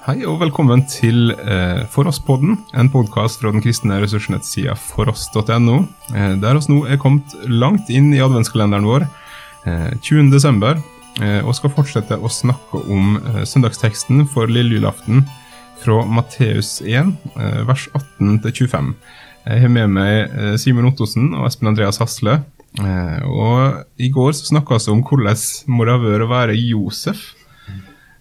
Hei og velkommen til eh, For oss-podden, en podkast fra den kristne ressursnettsida foross.no, eh, der oss nå er kommet langt inn i adventskalenderen vår, eh, 20. desember, eh, og skal fortsette å snakke om eh, søndagsteksten for lille julaften fra Matteus 1, eh, vers 18 til 25. Jeg har med meg eh, Simen Ottosen og Espen Andreas Hasle. Eh, og I går så snakka vi om hvordan må det være å være Josef.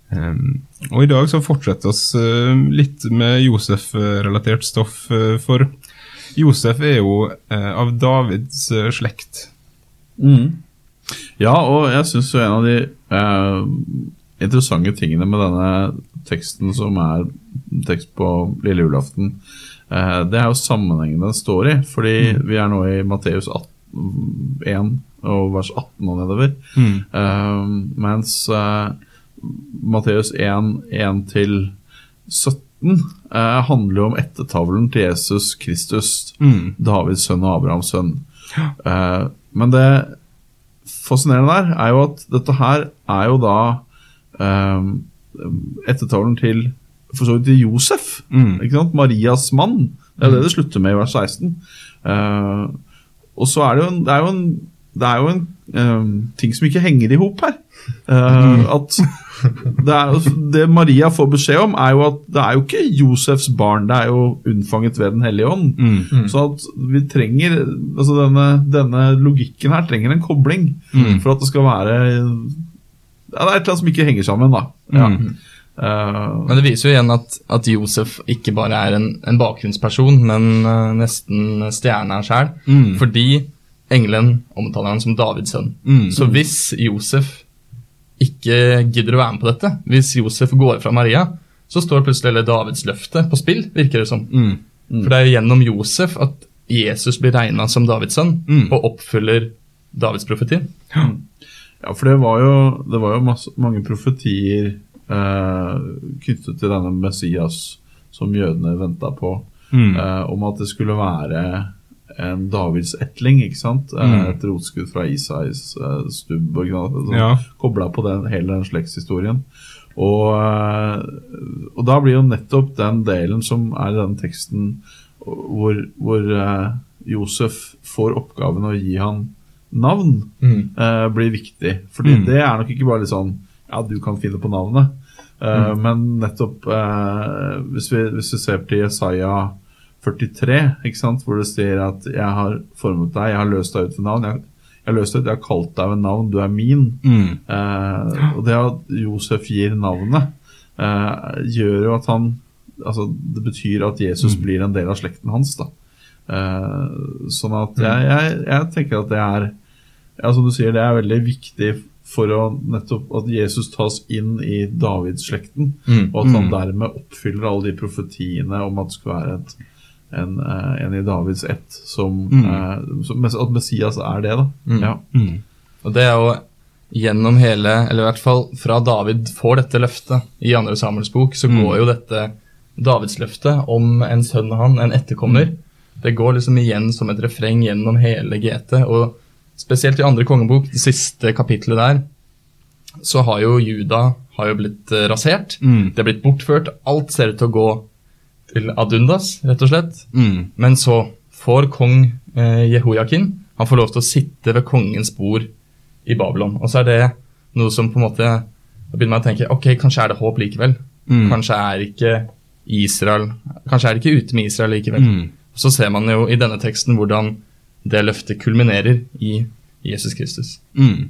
Um, og I dag så fortsetter vi uh, litt med Josef-relatert stoff, uh, for Josef er jo uh, av Davids slekt. Mm. Ja, og jeg syns jo en av de interessante tingene med denne teksten, som er tekst på lille julaften, det er jo sammenhengen den står i. Fordi mm. vi er nå i Matteus 1 og vers 18 og nedover. Mm. mens Matteus 1, 1-17 eh, handler jo om ettertavlen til Jesus Kristus, mm. Davids sønn og Abrahams sønn. Eh, men det fascinerende der er jo at dette her er jo da eh, ettertavlen til for så vidt til Josef, Mm. Marias mann. Det er det det slutter med i vers 16. Eh, og så er det jo en, det er jo en, det er jo en um, ting som ikke henger i hop her. Uh, at det, er, det Maria får beskjed om, er jo at det er jo ikke Josefs barn, det er jo unnfanget ved Den hellige ånd. Mm. Så at vi trenger altså denne, denne logikken her trenger en kobling Mm. for at det skal være ja, Det er et eller annet som ikke henger sammen, da. Ja. Mm. Eh, Men det viser jo igjen at, at Josef ikke bare er en, en bakgrunnsperson, men uh, nesten stjernen sjøl. Mm. Fordi engelen omtaler han som Davids sønn. Mm. Så hvis Josef ikke gidder å være med på dette, hvis Josef går fra Maria, så står plutselig hele Davids løfte på spill, virker det som. Mm. For det er jo gjennom Josef at Jesus blir regna som Davids sønn, Mm. og oppfyller Davids profeti. Ja, for det var jo, det var jo masse, mange profetier eh, knyttet til denne Messias som jødene venta på, Mm. eh, om at det skulle være en Davids etling, ikke sant? Mm. Et rotskudd fra Isais eh, stubb, sant? Ja. kobla på den, hele den slektshistorien. Og, eh, og da blir jo nettopp den delen som er i den teksten hvor, hvor eh, Josef får oppgaven å gi han navn, eh, blir viktig. Fordi Mm. det er nok ikke bare litt sånn Ja, du kan finne på navnet. Eh, Men nettopp eh, hvis, vi, hvis vi ser til Jesaja 43, ikke sant? hvor det sier at 'jeg har formet deg, jeg har løst deg ut ved navn'. Jeg, jeg har løst deg jeg har kalt deg ved navn, du er min. Mm. Eh, og det at Josef gir navnet, eh, gjør jo at han Altså, det betyr at Jesus Mm. blir en del av slekten hans, da. Eh, sånn at jeg, jeg, jeg tenker at det er Ja, som du sier, det er veldig viktig for å nettopp at Jesus tas inn i Davidsslekten, Mm. og at han dermed oppfyller alle de profetiene om at det skulle være et, en, eh, en i Davids ett som, Mm. eh, som At Messias er det, da. Mm. Ja. Mm. Og det er jo gjennom hele, eller i hvert fall fra David får dette løftet i andre Samuels bok, så Mm. går jo dette Davidsløftet om en sønn av han, en etterkommer. Det går liksom igjen som et refreng gjennom hele GT. Og spesielt i andre kongebok, det siste kapitlet der, så har jo Juda har jo blitt eh, rasert. Mm. Det er blitt bortført. Alt ser ut til å gå til adundas, rett og slett. Mm. Men så får kong eh, Jehoiakin Han får lov til å sitte ved kongens bord i Babylon. Og så er det noe som på en måte Da begynner man å tenke ok, kanskje er det håp likevel. Mm. Kanskje er ikke Israel Kanskje er det ikke ute med Israel likevel. Mm. Så ser man jo i denne teksten hvordan det løftet kulminerer i Jesus Kristus. Mm.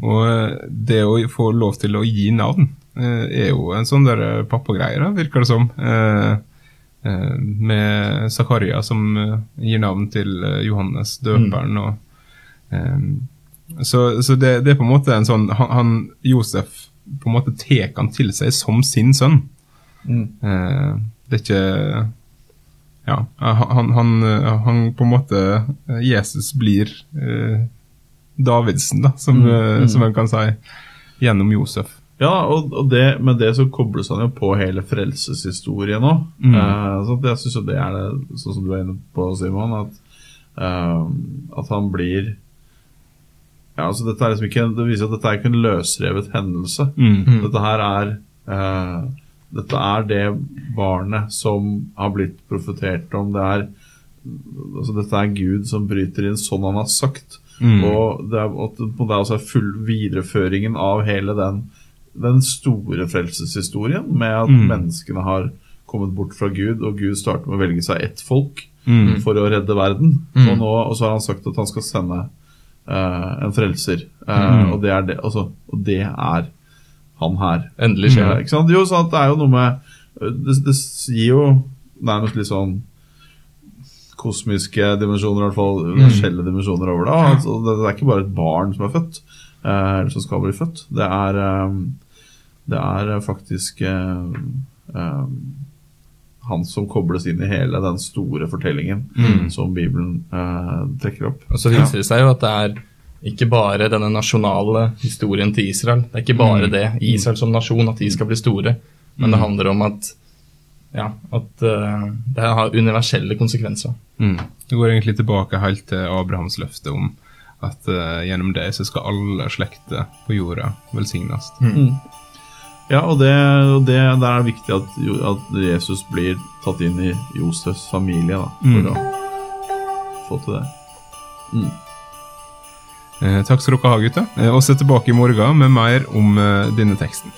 Og eh, det å få lov til å gi navn er jo en sånn der eh, pappagreie, virker det som. Eh, eh, med Zakaria som eh, gir navn til eh, Johannes døperen. Og, eh, så så det, det er på en måte en sånn han, han Josef på en måte tar han til seg som sin sønn. Mm. Eh, det er ikke Ja, han, han, han på en måte eh, Jesus blir eh, Davidsen, da, som, eh, som en kan si, gjennom Josef. Ja, og, og det, med det så kobles han jo på hele frelseshistorien òg. Mm. Eh, så jeg syns jo det er det, sånn som du er inne på, Simon, at, eh, at han blir Ja, altså dette er liksom ikke en- Det viser at dette er ikke en løsrevet hendelse. Mm. Dette her er eh, dette er det barnet som har blitt profetert om. Det er, altså, dette er Gud som bryter inn sånn han har sagt. Mm. Og det er, og det er altså full videreføringen av hele den, den store frelseshistorien med at Mm. menneskene har kommet bort fra Gud, og Gud starter med å velge seg ett folk Mm. for å redde verden. Mm. Og, nå, og så har han sagt at han skal sende uh, en frelser. Uh, Mm. og, det er det, altså, og det er han her. Endelig skjer Ja, det. ikke sant? Jo, så at det er jo noe med Det, det gir jo nærmest litt sånn kosmiske dimensjoner, i hvert fall universelle dimensjoner over det. Altså, det. Det er ikke bare et barn som er født, eh, eller som skal bli født. Det er, eh, det er faktisk eh, eh, han som kobles inn i hele den store fortellingen Mm. som Bibelen eh, trekker opp. Og så viser det seg jo at det er ikke bare denne nasjonale historien til Israel. Det er ikke bare det, Israel som nasjon, at de skal bli store. Men det handler om at, ja, at uh, det har universelle konsekvenser. Mm. Det går egentlig tilbake helt til Abrahams løfte om at uh, gjennom det så skal alle slekter på jorda velsignes. Ja, og det, og det der er det viktig at, at Jesus blir tatt inn i Josefs familie da, for Mm. å få til det. Eh, takk skal dere ha, gutter. Eh, oss er tilbake i morgen med mer om eh, denne teksten.